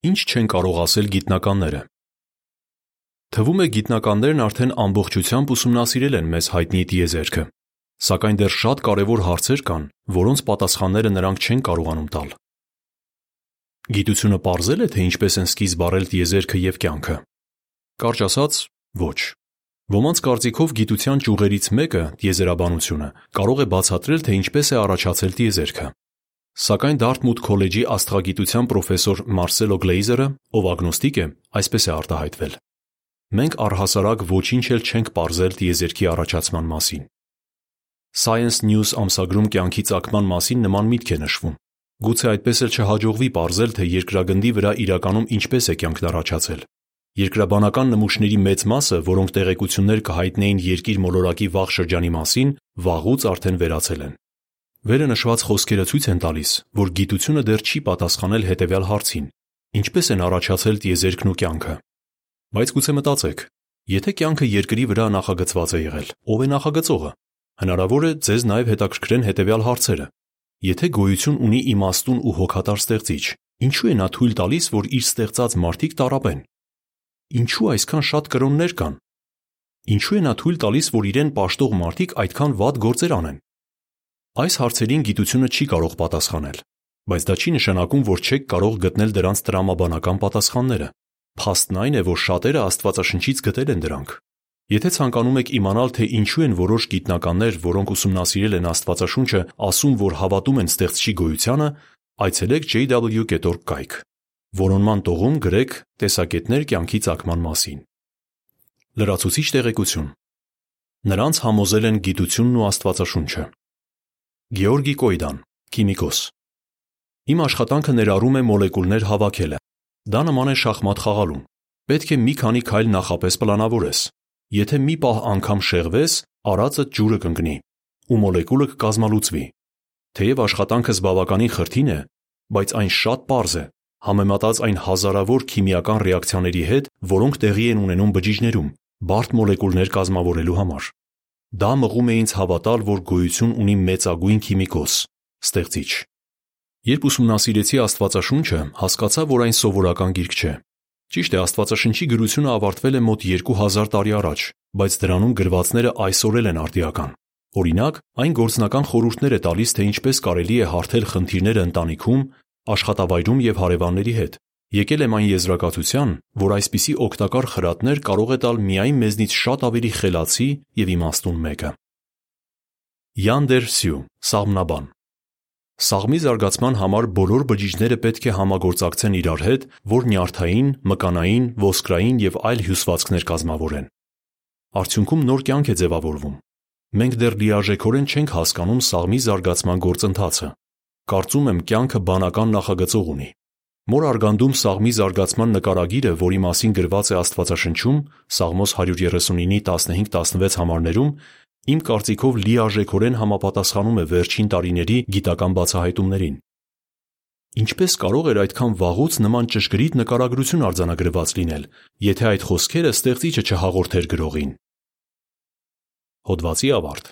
Ինչ չեն կարող ասել գիտնականները։ Թվում է գիտնականներն արդեն ամբողջությամբ ուսումնասիրել են մեզ հայտնի տիեզերքը, սակայն դեռ շատ կարևոր հարցեր կան, որոնց պատասխանները նրանք չեն կարողանում տալ։ Գիտությունը ողրզել է, թե ինչպես են սկիզբ առել տիեզերքը եւ կյանքը։ Կարճ ասած, ոչ։ Ոմանց կարծիքով գիտության ճյուղերից մեկը՝ տիեզերաբանությունը, կարող է բացատրել, թե ինչպես է առաջացել տիեզերքը։ Սակայն Դարտմութ քոլեջի աստղագիտության պրոֆեսոր Մարսելո Գլեյզերը, ով ագնոստիկ է, այսպես է արտահայտվել. Մենք առհասարակ ոչինչ էլ չենք ողրզել տիեզերքի առաջացման մասին։ Science News ամսագրում կյանքի ցակման մասին նման միտք է նշվում։ Գուցե այդպես էլ չհաջողվի ողրզել, թե երկրագնդի վրա իրականում ինչպես է կյանքն առաջացել։ Երկրաբանական նմուշների մեծ մասը, որոնք տեղեկություններ կհայտնեին երկիր մոլորակի վաղ շրջանի մասին, վաղուց արդեն վերացել են։ Վերը նշված խոսքերը ցույց են տալիս, որ գիտությունը դեռ չի պատասխանել հետևյալ հարցին. ինչպես են առաջացել տիեզերքն ու կյանքը։ Բայց գուցե մտածեք, եթե կյանքը երկրի վրա նախագծված է եղել, ով է նախագծողը։ Հնարավոր է ձեզ նաև հետաքրքրեն հետևյալ հարցերը. Եթե գոյություն ունի իմաստուն ու հոգատար ստեղծիչ, ինչու է նա թույլ տալիս, որ իր ստեղծած մարդիկ տարապեն։ Ինչու այսքան շատ կրոններ կան։ Ինչու է նա թույլ տալիս, որ իրեն պաշտող մարդիկ այդքան վատ գործեր անեն։ Այս հարցերին գիտությունը չի կարող պատասխանել, բայց դա չի նշանակում, որ չեք կարող գտնել դրանց տրամաբանական պատասխանները։ Փաստն այն է, որ շատերը Աստվածաշնչից գտել են դրանք։ Եթե ցանկանում եք իմանալ, թե ինչու են որոշ գիտնականներ, որոնք ուսումնասիրել են Աստվածաշունչը, ասում, որ հավատում են Ստեղծչի գոյությանը, այցելեք jw.org կայք։ Որոնման տողում գրեք տեսակետներ կյանքի ցակման մասին։ Լրացուցիչ տեղեկություն։ Նրանց համոզել են գիտությունն ու Աստվածաշունչը։ Գեորգի Կոյդան, քիմիկոս։ Իմ աշխատանքը ներառում է մոլեկուլներ հավաքելը։ Դա նման է շախմատ խաղալուն։ Պետք է մի քանի քայլ նախապես պլանավորես։ Եթե մի պահ անգամ շեղվես, արածը ջուրը կընկնի ու մոլեկուլը կկազմալուծվի։ Թեև աշխատանքս բավականին խրթին է, բայց այն շատ པարզ է, համեմատած այն հազարավոր քիմիական ռեակցիաների հետ, որոնք տեղի են ունենում բջիջներում, բարդ մոլեկուլներ կազմավորելու համար։ Դա մղում է ինձ հավատալ, որ գոյություն ունի մեծագույն քիմիկոս, ստեղծիչ։ Երբ ուսումնասիրեցի Աստվածաշունչը, հասկացա, որ այն սովորական գիրք չէ։ Ճիշտ է, Աստվածաշնչի գրությունը ավարտվել է մոտ 2000 տարի առաջ, բայց դրանում գրվածները այսօր էլ են արդիական։ Օրինակ, այն գործնական խորհուրդներ է տալիս, թե ինչպես կարելի է հարթել խնդիրները ընտանիքում, աշխատավայրում եւ հարևանների հետ։ Եկել եմ այն եզրակացության, որ այսպիսի օգտակար խրատներ կարող է տալ միայն մեզնից շատ ավելի խելացի եւ իմաստուն մեկը։ Յանդեր Սյու, Սաղմնաբան. Սաղմի զարգացման համար բոլոր բջիջները պետք է համագործակցեն իրար հետ, որ նյարդային, մկանային, ոսկրային եւ այլ հյուսվածքներ կազմավորեն։ Արդյունքում նոր կյանք է ձևավորվում։ Մենք դեռ լիարժեքորեն չենք հասկանում սաղմի զարգացման գործընթացը։ Կարծում եմ, կյանքը բանական նախագծող ունի։ Մոր արգանդում սաղմի զարգացման նկարագիրը, որի մասին գրված է Աստվածաշնչում, Սաղմոս 139-ի 15-16 համարներում, իմ կարծիքով լիարժեքորեն համապատասխանում է վերջին տարիների գիտական բացահայտումներին։ Ինչպես կարող էր այդքան վաղուց նման ճշգրիտ նկարագրություն արձանագրված լինել, եթե այդ խոսքերը ստեղծիչը չհաղորդեր գրողին։ Հոդվացի ավարտ